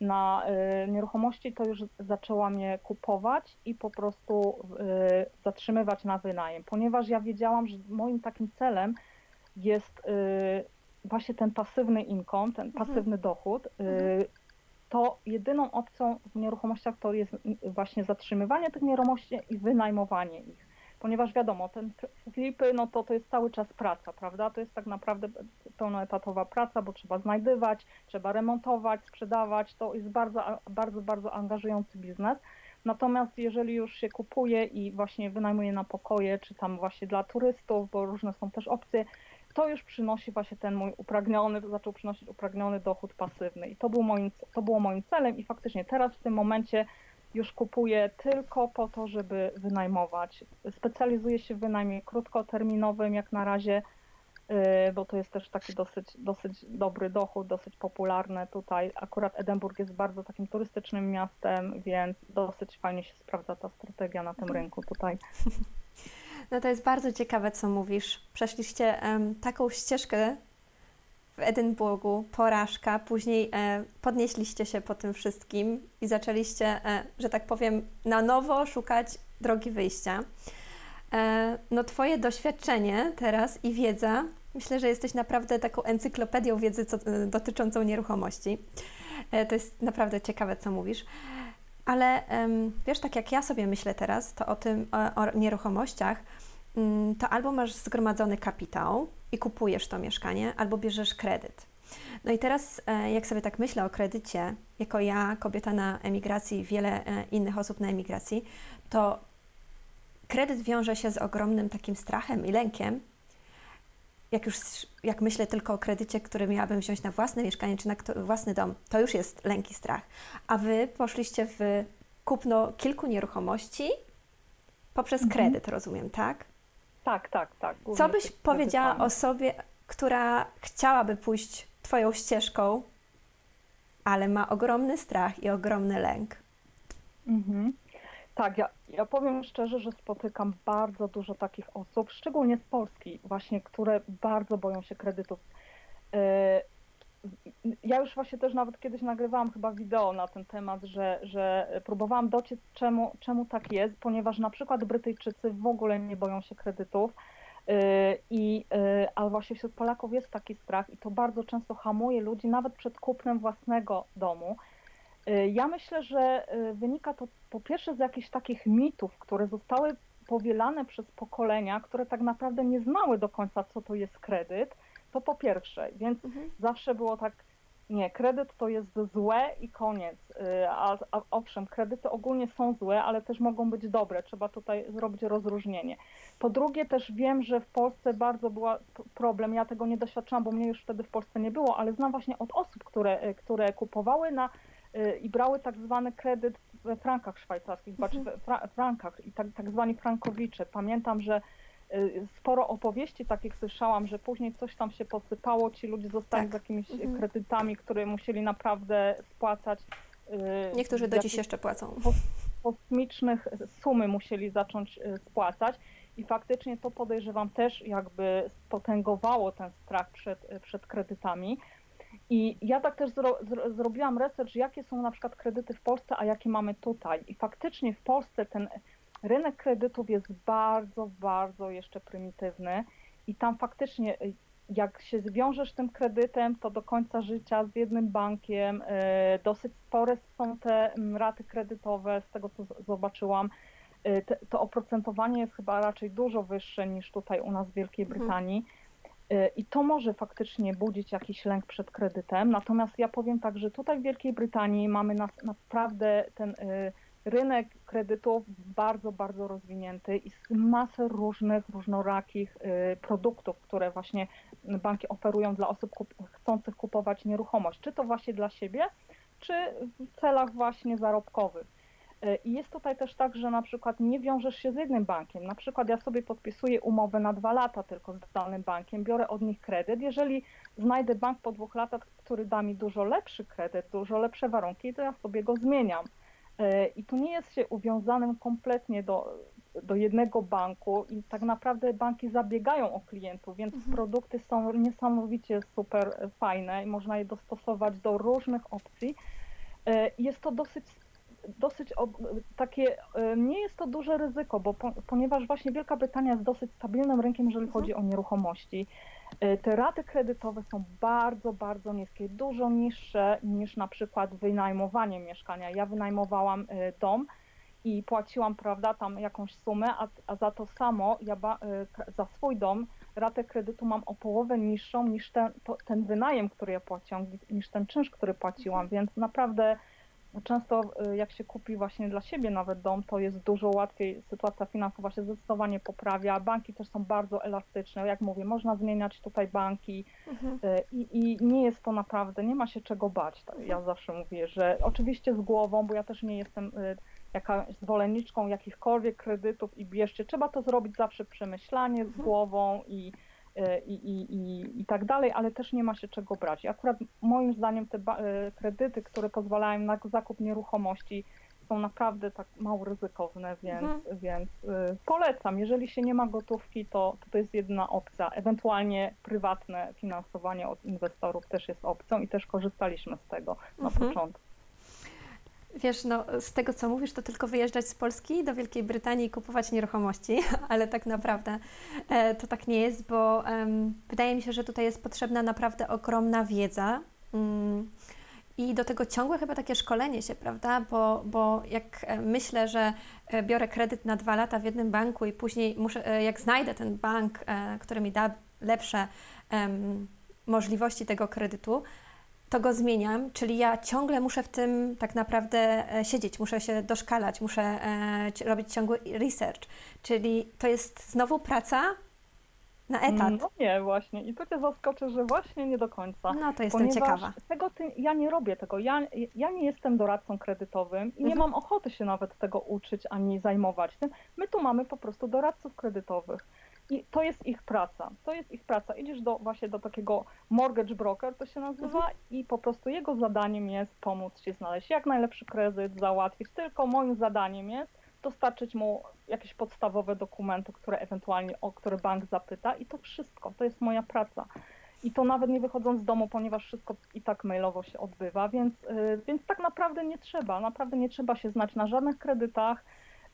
na nieruchomości, to już zaczęłam je kupować i po prostu zatrzymywać na wynajem, ponieważ ja wiedziałam, że moim takim celem jest właśnie ten pasywny income, ten Mhm. pasywny dochód. e, to jedyną opcją w nieruchomościach to jest właśnie zatrzymywanie tych nieruchomości i wynajmowanie ich. Ponieważ wiadomo, ten flipy, no to to jest cały czas praca, prawda? To jest tak naprawdę pełnoetatowa praca, bo trzeba znajdywać, trzeba remontować, sprzedawać. To jest bardzo, bardzo, bardzo angażujący biznes. Natomiast jeżeli już się kupuje i właśnie wynajmuje na pokoje, czy tam właśnie dla turystów, bo różne są też opcje, to już przynosi właśnie ten mój upragniony, zaczął przynosić upragniony dochód pasywny. I to, był moim, to było moim celem i faktycznie teraz w tym momencie już kupuję tylko po to, żeby wynajmować. Specjalizuję się w wynajmie krótkoterminowym jak na razie, yy, bo to jest też taki dosyć, dosyć dobry dochód, dosyć popularny tutaj. Akurat Edynburg jest bardzo takim turystycznym miastem, więc dosyć fajnie się sprawdza ta strategia na tym rynku tutaj. No to jest bardzo ciekawe, co mówisz. Przeszliście em, taką ścieżkę w Edynburgu, porażka, później e, podnieśliście się po tym wszystkim i zaczęliście, e, że tak powiem, na nowo szukać drogi wyjścia. E, no Twoje doświadczenie teraz i wiedza, myślę, że jesteś naprawdę taką encyklopedią wiedzy co, e, dotyczącą nieruchomości. E, to jest naprawdę ciekawe, co mówisz. Ale wiesz, tak jak ja sobie myślę teraz, to o tym, o, o nieruchomościach, mm, to albo masz zgromadzony kapitał i kupujesz to mieszkanie, albo bierzesz kredyt. No i teraz, e, jak sobie tak myślę o kredycie, jako ja, kobieta na emigracji wiele e, innych osób na emigracji, to kredyt wiąże się z ogromnym takim strachem i lękiem. Jak już, jak myślę tylko o kredycie, który miałabym wziąć na własne mieszkanie czy na własny dom, to już jest lęk i strach. A Wy poszliście w kupno kilku nieruchomości poprzez Mhm. kredyt, rozumiem, tak? Tak, tak, tak. Co byś powiedziała kredytami. osobie, która chciałaby pójść Twoją ścieżką, ale ma ogromny strach i ogromny lęk? Mhm. Tak, ja, ja powiem szczerze, że spotykam bardzo dużo takich osób, szczególnie z Polski, właśnie, które bardzo boją się kredytów. E, Ja już właśnie też nawet kiedyś nagrywałam chyba wideo na ten temat, że, że próbowałam dociec, czemu, czemu tak jest, ponieważ na przykład Brytyjczycy w ogóle nie boją się kredytów. e, I, e, ale właśnie wśród Polaków jest taki strach i to bardzo często hamuje ludzi nawet przed kupnem własnego domu. Y, Ja myślę, że y, wynika to po pierwsze z jakichś takich mitów, które zostały powielane przez pokolenia, które tak naprawdę nie znały do końca, co to jest kredyt. To po pierwsze, więc Mhm. zawsze było tak, nie, kredyt to jest złe i koniec. Y, A, a owszem, kredyty ogólnie są złe, ale też mogą być dobre. Trzeba tutaj zrobić rozróżnienie. Po drugie, też wiem, że w Polsce bardzo był problem. Ja tego nie doświadczyłam, bo mnie już wtedy w Polsce nie było, ale znam właśnie od osób, które, które kupowały na i brały tak zwany kredyt we frankach szwajcarskich, bądź Mhm. fra, frankach i tak, tak zwani frankowicze. Pamiętam, że y, sporo opowieści takich słyszałam, że później coś tam się posypało, ci ludzie zostali Tak. z jakimiś Mhm. kredytami, które musieli naprawdę spłacać. y, Niektórzy do w dziś jeszcze płacą. kosmicznych sumy musieli zacząć y, spłacać i faktycznie to podejrzewam też jakby spotęgowało ten strach przed, przed kredytami. I ja tak też zro, zro, zrobiłam research, jakie są na przykład kredyty w Polsce, a jakie mamy tutaj. I faktycznie w Polsce ten rynek kredytów jest bardzo, bardzo jeszcze prymitywny i tam faktycznie y, jak się zwiążesz tym kredytem, to do końca życia z jednym bankiem, y, dosyć spore są te mm, raty kredytowe, z tego co zobaczyłam. Y, To oprocentowanie jest chyba raczej dużo wyższe niż tutaj u nas w Wielkiej Mhm. Brytanii. Y, I to może faktycznie budzić jakiś lęk przed kredytem. Natomiast ja powiem tak, że tutaj w Wielkiej Brytanii mamy naprawdę ten y, rynek kredytów bardzo, bardzo rozwinięty i masę różnych, różnorakich y, produktów, które właśnie banki oferują dla osób kup- chcących kupować nieruchomość, czy to właśnie dla siebie, czy w celach właśnie zarobkowych. Y, I jest tutaj też tak, że na przykład nie wiążesz się z jednym bankiem. Na przykład ja sobie podpisuję umowę na dwa lata tylko z danym bankiem, biorę od nich kredyt. Jeżeli znajdę bank po dwóch latach, który da mi dużo lepszy kredyt, dużo lepsze warunki, to ja sobie go zmieniam. Y, I tu nie jest się uwiązanym kompletnie do, do jednego banku i tak naprawdę banki zabiegają o klientów, więc Mhm. produkty są niesamowicie super fajne i można je dostosować do różnych opcji. Y, Jest to dosyć dosyć takie, y, nie jest to duże ryzyko, bo po, ponieważ właśnie Wielka Brytania jest dosyć stabilnym rynkiem, jeżeli Mhm. chodzi o nieruchomości. Y, Te raty kredytowe są bardzo, bardzo niskie, dużo niższe niż na przykład wynajmowanie mieszkania. Ja wynajmowałam y, dom i płaciłam, prawda, tam jakąś sumę, a, a za to samo ja ba, za swój dom ratę kredytu mam o połowę niższą niż ten, to, ten wynajem, który ja płaciłam, niż ten czynsz, który płaciłam, więc naprawdę często y, jak się kupi właśnie dla siebie nawet dom, to jest dużo łatwiej, sytuacja finansowa się zdecydowanie poprawia, banki też są bardzo elastyczne, jak mówię, można zmieniać tutaj banki Mhm. y, i, i nie jest to naprawdę, nie ma się czego bać, Tak, ja zawsze mówię, że oczywiście z głową, bo ja też nie jestem y, jakaś zwolenniczką jakichkolwiek kredytów i bierzcie, trzeba to zrobić zawsze przemyślanie z Mhm. głową i i, i, i, i tak dalej, ale też nie ma się czego brać. I akurat moim zdaniem te y, kredyty, które pozwalają na zakup nieruchomości są naprawdę tak mało ryzykowne, więc, Mhm. więc y, polecam. Jeżeli się nie ma gotówki, to, to to jest jedyna opcja. Ewentualnie prywatne finansowanie od inwestorów też jest opcją i też korzystaliśmy z tego na Mhm. początku. Wiesz, no z tego co mówisz, to tylko wyjeżdżać z Polski do Wielkiej Brytanii i kupować nieruchomości, ale tak naprawdę e, to tak nie jest, bo em, wydaje mi się, że tutaj jest potrzebna naprawdę ogromna wiedza. Mm, I do tego ciągłe chyba takie szkolenie się, prawda? Bo, bo jak e, myślę, że e, biorę kredyt na dwa lata w jednym banku i później muszę, e, jak znajdę ten bank, e, który mi da lepsze możliwości tego kredytu, to go zmieniam, czyli ja ciągle muszę w tym tak naprawdę e, siedzieć, muszę się doszkalać, muszę e, robić ciągły research, czyli to jest znowu praca na etat. No nie, właśnie. I tu cię zaskoczę, że właśnie nie do końca. No to jestem ciekawa. Tego ty, ja nie robię tego. Ja, ja nie jestem doradcą kredytowym i nie Mhm. mam ochoty się nawet tego uczyć ani zajmować tym. My tu mamy po prostu doradców kredytowych. I to jest ich praca. To jest ich praca. Idziesz do właśnie do takiego mortgage broker, to się nazywa, Mhm. i po prostu jego zadaniem jest pomóc ci znaleźć jak najlepszy kredyt, załatwić. Tylko moim zadaniem jest dostarczyć mu jakieś podstawowe dokumenty, które ewentualnie o które bank zapyta i to wszystko. To jest moja praca. I to nawet nie wychodząc z domu, ponieważ wszystko i tak mailowo się odbywa, więc, y, więc tak naprawdę nie trzeba, naprawdę nie trzeba się znać na żadnych kredytach.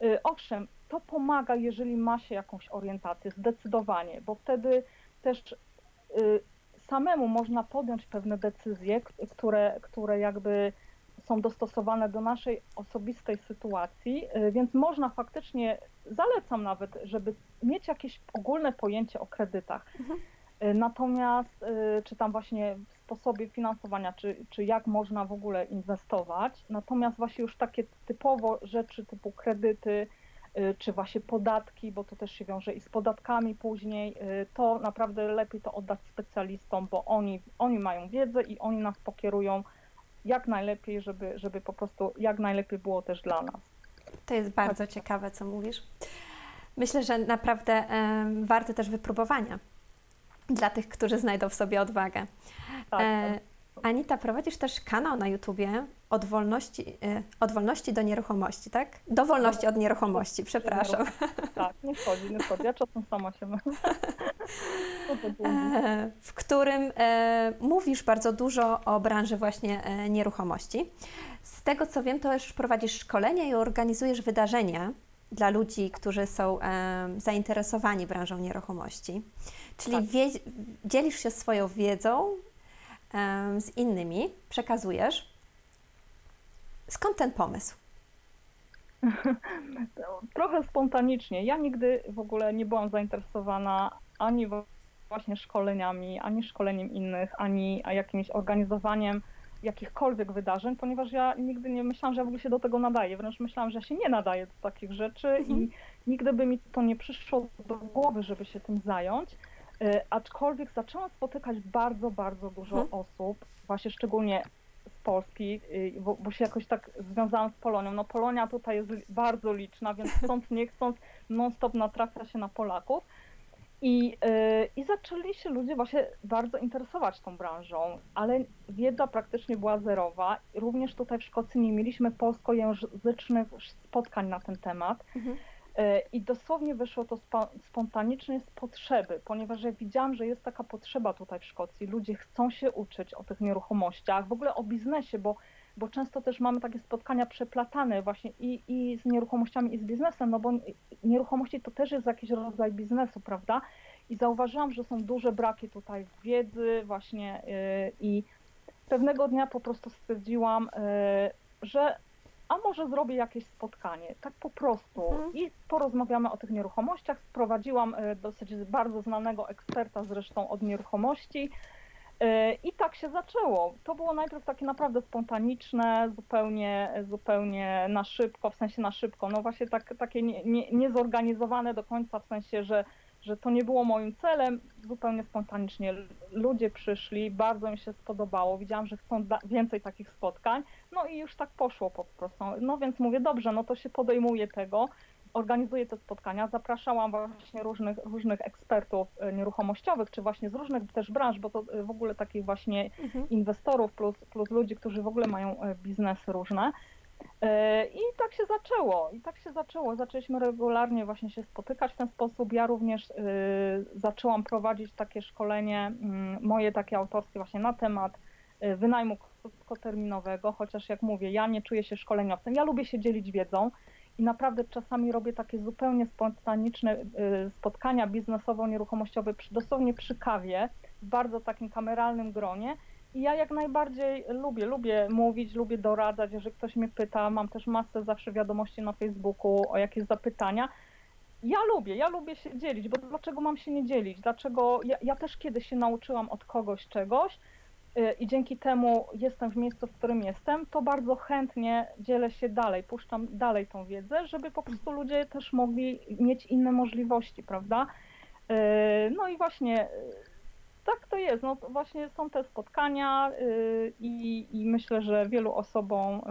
Y, Owszem, to pomaga, jeżeli ma się jakąś orientację, zdecydowanie, bo wtedy też y, samemu można podjąć pewne decyzje, które, które jakby są dostosowane do naszej osobistej sytuacji, y, więc można faktycznie, zalecam nawet, żeby mieć jakieś ogólne pojęcie o kredytach. Y, Natomiast, y, czy tam właśnie w sposobie finansowania, czy, czy jak można w ogóle inwestować, natomiast właśnie już takie typowo rzeczy typu kredyty, czy właśnie podatki, bo to też się wiąże i z podatkami później, to naprawdę lepiej to oddać specjalistom, bo oni, oni mają wiedzę i oni nas pokierują jak najlepiej, żeby, żeby po prostu jak najlepiej było też dla nas. To jest bardzo tak. ciekawe, co mówisz. Myślę, że naprawdę um, warte też wypróbowania dla tych, którzy znajdą w sobie odwagę. Tak, e, tak. Anita, prowadzisz też kanał na YouTubie od wolności, e, od wolności do nieruchomości, tak? Do wolności od nieruchomości, przepraszam. Tak, nie wchodzi, nie wchodzi. Ja czasem sama się e, W którym e, mówisz bardzo dużo o branży właśnie e, nieruchomości. Z tego co wiem, to już prowadzisz szkolenia i organizujesz wydarzenia dla ludzi, którzy są zainteresowani branżą nieruchomości. Czyli tak. dzielisz się swoją wiedzą z innymi, przekazujesz. Skąd ten pomysł? Trochę spontanicznie. Ja nigdy w ogóle nie byłam zainteresowana ani właśnie szkoleniami, ani szkoleniem innych, ani jakimś organizowaniem jakichkolwiek wydarzeń, ponieważ ja nigdy nie myślałam, że ja w ogóle się do tego nadaję. Wręcz myślałam, że ja się nie nadaję do takich rzeczy mhm. i nigdy by mi to nie przyszło do głowy, żeby się tym zająć. E, aczkolwiek zaczęłam spotykać bardzo, bardzo dużo mhm. osób, właśnie szczególnie z Polski, y, bo, bo, się jakoś tak związałam z Polonią. No Polonia tutaj jest bardzo liczna, więc chcąc, nie chcąc, non-stop natrafia się na Polaków. I, yy, I zaczęli się ludzie właśnie bardzo interesować tą branżą, ale wiedza praktycznie była zerowa. Również tutaj w Szkocji nie mieliśmy polskojęzycznych spotkań na ten temat. Mhm. Yy, I dosłownie wyszło to spo, spontanicznie z potrzeby, ponieważ ja widziałam, że jest taka potrzeba tutaj w Szkocji. Ludzie chcą się uczyć o tych nieruchomościach, w ogóle o biznesie, bo bo często też mamy takie spotkania przeplatane właśnie i, i z nieruchomościami, i z biznesem, no bo nieruchomości to też jest jakiś rodzaj biznesu, prawda? I zauważyłam, że są duże braki tutaj wiedzy właśnie yy, i pewnego dnia po prostu stwierdziłam, yy, że a może zrobię jakieś spotkanie, tak po prostu. Mhm. I porozmawiamy o tych nieruchomościach. Sprowadziłam yy, dosyć bardzo znanego eksperta zresztą od nieruchomości, E, I tak się zaczęło. To było najpierw takie naprawdę spontaniczne, zupełnie, zupełnie na szybko, w sensie na szybko, no właśnie tak, takie nie, nie, niezorganizowane do końca, w sensie, że, że to nie było moim celem, zupełnie spontanicznie. Ludzie przyszli, bardzo mi się spodobało, widziałam, że chcą więcej takich spotkań, no i już tak poszło po prostu. No więc mówię, dobrze, no to się podejmuje tego organizuję te spotkania. Zapraszałam właśnie różnych, różnych ekspertów e, nieruchomościowych, czy właśnie z różnych też branż, bo to e, w ogóle takich właśnie mhm. inwestorów plus, plus ludzi, którzy w ogóle mają e, biznesy różne. I tak się zaczęło. I tak się zaczęło. Zaczęliśmy regularnie właśnie się spotykać w ten sposób. Ja również zaczęłam prowadzić takie szkolenie, mm, moje takie autorskie właśnie na temat wynajmu krótkoterminowego, chociaż jak mówię, ja nie czuję się szkoleniowcem. Ja lubię się dzielić wiedzą i naprawdę czasami robię takie zupełnie spontaniczne y, spotkania biznesowo-nieruchomościowe dosłownie przy kawie, w bardzo takim kameralnym gronie. Ja jak najbardziej lubię, lubię mówić, lubię doradzać, jeżeli ktoś mnie pyta, mam też masę zawsze wiadomości na Facebooku o jakieś zapytania. Ja lubię, ja lubię się dzielić, bo dlaczego mam się nie dzielić? Dlaczego ja, ja też kiedyś się nauczyłam od kogoś czegoś, Y, i dzięki temu jestem w miejscu, w którym jestem, to bardzo chętnie dzielę się dalej, puszczam dalej tą wiedzę, żeby po prostu ludzie też mogli mieć inne możliwości, prawda? Y, no i właśnie y, tak to jest. No to właśnie są te spotkania i, i myślę, że wielu osobom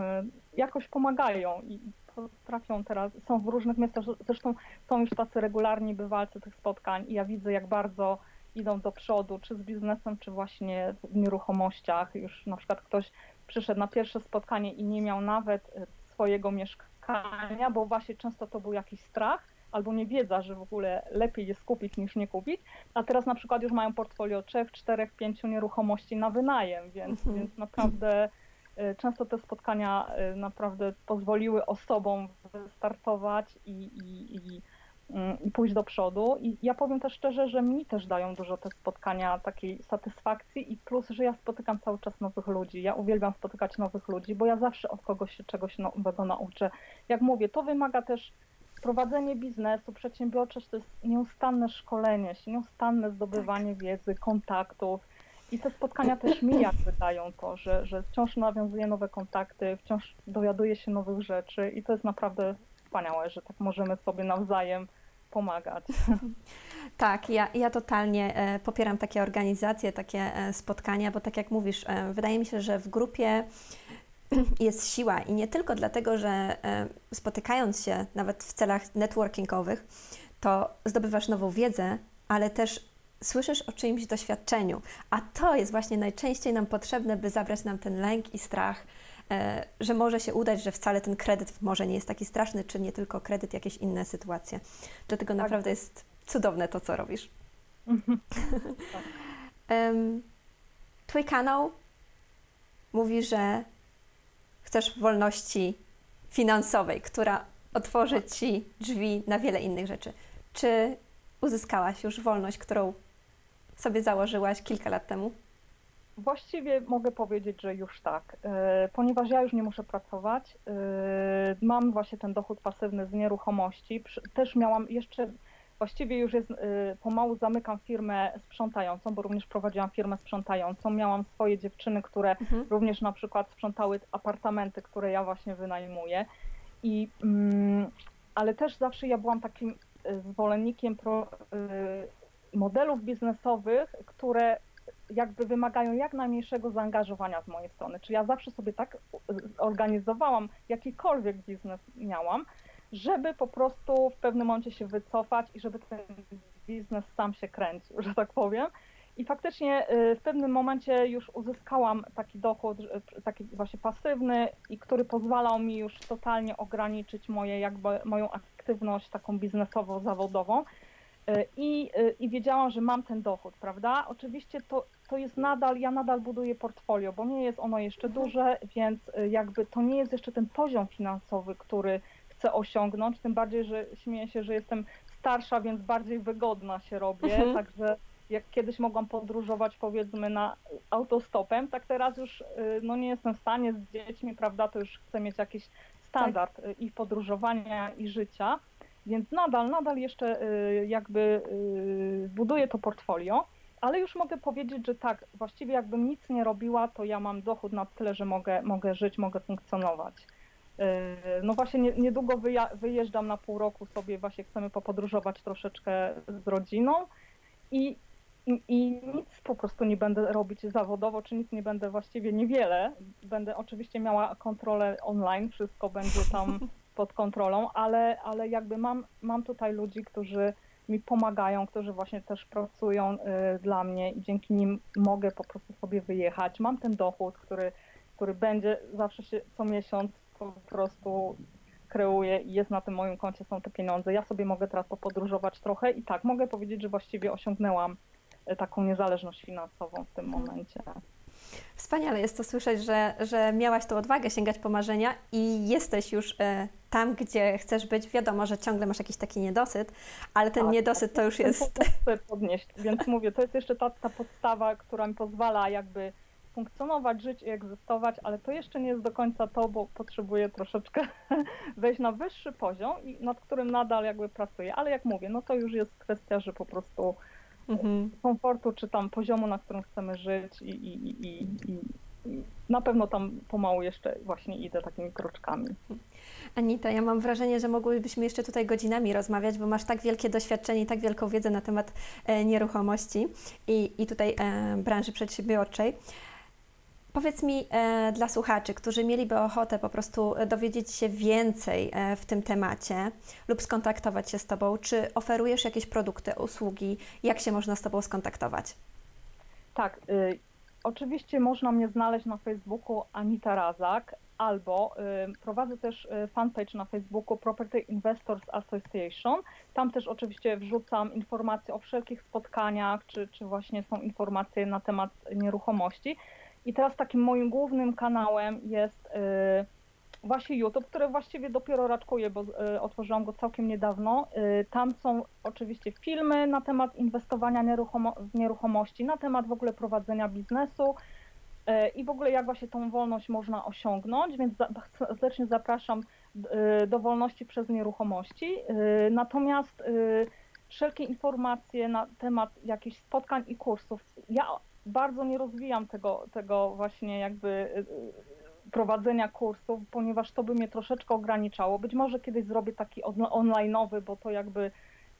jakoś pomagają i potrafią teraz, są w różnych miejscach, zresztą są już tacy regularni bywalcy tych spotkań i ja widzę, jak bardzo idą do przodu, czy z biznesem, czy właśnie w nieruchomościach. Już na przykład ktoś przyszedł na pierwsze spotkanie i nie miał nawet e, swojego mieszkania, bo właśnie często to był jakiś strach albo niewiedza, że w ogóle lepiej jest kupić niż nie kupić, a teraz na przykład już mają portfolio trzech, czterech, pięciu nieruchomości na wynajem, więc, mhm. więc naprawdę e, często te spotkania e, naprawdę pozwoliły osobom wystartować i, i, i Mm, i pójść do przodu. I ja powiem też szczerze, że mi też dają dużo te spotkania takiej satysfakcji i plus, że ja spotykam cały czas nowych ludzi. Ja uwielbiam spotykać nowych ludzi, bo ja zawsze od kogoś się czegoś nowego nauczę. Jak mówię, to wymaga też prowadzenie biznesu, przedsiębiorczość to jest nieustanne szkolenie się, nieustanne zdobywanie tak. wiedzy, kontaktów. I te spotkania też mi jakby dają to, że, że wciąż nawiązuję nowe kontakty, wciąż dowiaduję się nowych rzeczy i to jest naprawdę wspaniałe, że tak możemy sobie nawzajem pomagać. Tak, ja, ja totalnie e, popieram takie organizacje, takie e, spotkania, bo tak jak mówisz, e, wydaje mi się, że w grupie jest siła i nie tylko dlatego, że e, spotykając się nawet w celach networkingowych, to zdobywasz nową wiedzę, ale też słyszysz o czyimś doświadczeniu, a to jest właśnie najczęściej nam potrzebne, by zabrać nam ten lęk i strach, e, że może się udać, że wcale ten kredyt może nie jest taki straszny, czy nie tylko kredyt, jakieś inne sytuacje. Dlatego tak. naprawdę jest cudowne to, co robisz. um, twój kanał mówi, że chcesz wolności finansowej, która otworzy Ci drzwi na wiele innych rzeczy. Czy uzyskałaś już wolność, którą sobie założyłaś kilka lat temu? Właściwie mogę powiedzieć, że już tak, e, ponieważ ja już nie muszę pracować. E, mam właśnie ten dochód pasywny z nieruchomości. Też miałam jeszcze, właściwie już jest, e, pomału zamykam firmę sprzątającą, bo również prowadziłam firmę sprzątającą. Miałam swoje dziewczyny, które mhm. również na przykład sprzątały apartamenty, które ja właśnie wynajmuję. I, mm, ale też zawsze ja byłam takim zwolennikiem pro, modelów biznesowych, które jakby wymagają jak najmniejszego zaangażowania z mojej strony. Czy ja zawsze sobie tak organizowałam, jakikolwiek biznes miałam, żeby po prostu w pewnym momencie się wycofać i żeby ten biznes sam się kręcił, że tak powiem. I faktycznie y, w pewnym momencie już uzyskałam taki dochód, taki właśnie pasywny i który pozwalał mi już totalnie ograniczyć moje, jakby, moją aktywność taką biznesową, zawodową. Y, I, y, I wiedziałam, że mam ten dochód, prawda? Oczywiście to, to jest nadal, ja nadal buduję portfolio, bo nie jest ono jeszcze mhm. duże, więc jakby to nie jest jeszcze ten poziom finansowy, który chcę osiągnąć, tym bardziej, że śmieję się, że jestem starsza, więc bardziej wygodna się robię, mhm. także jak kiedyś mogłam podróżować powiedzmy na autostopem, tak teraz już y, no nie jestem w stanie z dziećmi, prawda, to już chcę mieć jakiś standard tak. Y, i podróżowania i życia, więc nadal, nadal jeszcze y, jakby buduję to portfolio, ale już mogę powiedzieć, że tak, właściwie jakbym nic nie robiła, to ja mam dochód na tyle, że mogę, mogę żyć, mogę funkcjonować. No właśnie niedługo wyjeżdżam na pół roku sobie, właśnie chcemy popodróżować troszeczkę z rodziną i i, I nic po prostu nie będę robić zawodowo, czy nic nie będę właściwie niewiele. Będę oczywiście miała kontrolę online, wszystko będzie tam pod kontrolą, ale, ale jakby mam, mam tutaj ludzi, którzy mi pomagają, którzy właśnie też pracują y, dla mnie i dzięki nim mogę po prostu sobie wyjechać. Mam ten dochód, który, który będzie zawsze się co miesiąc po prostu kreuje i jest na tym moim koncie, są te pieniądze. Ja sobie mogę teraz popodróżować trochę i tak, mogę powiedzieć, że właściwie osiągnęłam taką niezależność finansową w tym momencie. Wspaniale jest to słyszeć, że, że miałaś tą odwagę sięgać po marzenia i jesteś już e, tam, gdzie chcesz być. Wiadomo, że ciągle masz jakiś taki niedosyt, ale ten tak, niedosyt to już jest. Chcę podnieść, więc mówię, to jest jeszcze ta, ta podstawa, która mi pozwala jakby funkcjonować, żyć i egzystować, ale to jeszcze nie jest do końca to, bo potrzebuję troszeczkę wejść na wyższy poziom, i nad którym nadal jakby pracuję. Ale jak mówię, no to już jest kwestia, że po prostu mhm. komfortu, czy tam poziomu, na którym chcemy żyć i, i, i, i, na pewno tam pomału jeszcze właśnie idę takimi kroczkami. Anita, ja mam wrażenie, że mogłybyśmy jeszcze tutaj godzinami rozmawiać, bo masz tak wielkie doświadczenie i tak wielką wiedzę na temat e, nieruchomości i, i tutaj e, branży przedsiębiorczej. Powiedz mi e, dla słuchaczy, którzy mieliby ochotę po prostu dowiedzieć się więcej e, w tym temacie lub skontaktować się z Tobą, czy oferujesz jakieś produkty, usługi, jak się można z Tobą skontaktować? Tak, y, oczywiście można mnie znaleźć na Facebooku Anita Razak albo y, prowadzę też y, fanpage na Facebooku Property Investors Association. Tam też oczywiście wrzucam informacje o wszelkich spotkaniach, czy, czy właśnie są informacje na temat nieruchomości. I teraz takim moim głównym kanałem jest y, właśnie YouTube, który właściwie dopiero raczkuję, bo y, otworzyłam go całkiem niedawno. Y, tam są oczywiście filmy na temat inwestowania w nieruchomości, na temat w ogóle prowadzenia biznesu i w ogóle jak właśnie tą wolność można osiągnąć, więc serdecznie zapraszam do wolności przez nieruchomości. Natomiast wszelkie informacje na temat jakichś spotkań i kursów, ja bardzo nie rozwijam tego, tego właśnie jakby y, y, prowadzenia kursów, ponieważ to by mnie troszeczkę ograniczało. Być może kiedyś zrobię taki online'owy, bo to jakby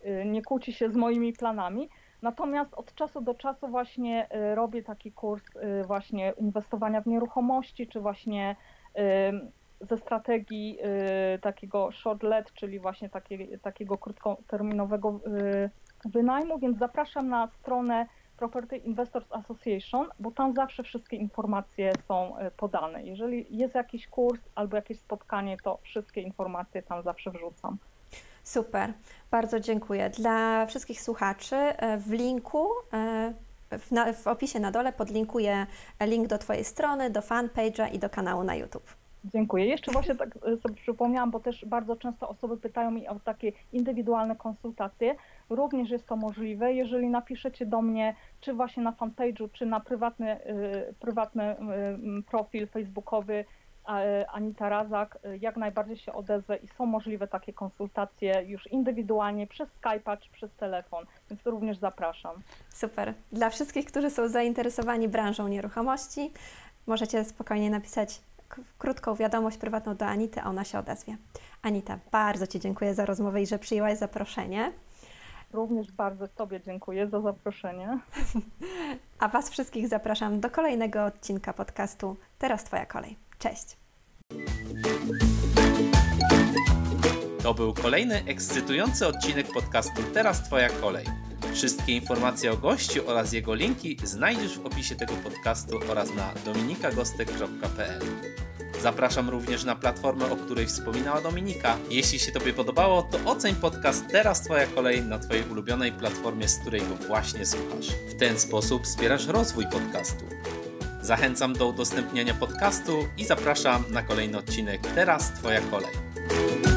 y, nie kłóci się z moimi planami. Natomiast od czasu do czasu właśnie robię taki kurs właśnie inwestowania w nieruchomości, czy właśnie ze strategii takiego short let, czyli właśnie takie, takiego krótkoterminowego wynajmu, więc zapraszam na stronę Property Investors Association, bo tam zawsze wszystkie informacje są e, podane. Jeżeli jest jakiś kurs albo jakieś spotkanie, to wszystkie informacje tam zawsze wrzucam. Super, bardzo dziękuję. Dla wszystkich słuchaczy e, w linku, e, w, na, w opisie na dole podlinkuję link do Twojej strony, do fanpage'a i do kanału na YouTube. Dziękuję. Jeszcze właśnie tak sobie przypomniałam, bo też bardzo często osoby pytają mi o takie indywidualne konsultacje. Również jest to możliwe, jeżeli napiszecie do mnie, czy właśnie na fanpage'u, czy na prywatny, y, prywatny y, profil facebookowy Anita Razak, y, jak najbardziej się odezwę i są możliwe takie konsultacje już indywidualnie przez Skype'a czy przez telefon, więc również zapraszam. Super. Dla wszystkich, którzy są zainteresowani branżą nieruchomości, możecie spokojnie napisać krótką wiadomość prywatną do Anity, a ona się odezwie. Anita, bardzo Ci dziękuję za rozmowę i że przyjęłaś zaproszenie. Również bardzo Tobie dziękuję za zaproszenie. A Was wszystkich zapraszam do kolejnego odcinka podcastu Teraz Twoja kolej. Cześć! To był kolejny ekscytujący odcinek podcastu Teraz Twoja kolej. Wszystkie informacje o gościu oraz jego linki znajdziesz w opisie tego podcastu oraz na dominikagostek.pl. Zapraszam również na platformę, o której wspominała Dominika. Jeśli się Tobie podobało, to oceń podcast Teraz Twoja kolej na Twojej ulubionej platformie, z której go właśnie słuchasz. W ten sposób wspierasz rozwój podcastu. Zachęcam do udostępniania podcastu i zapraszam na kolejny odcinek Teraz Twoja kolej.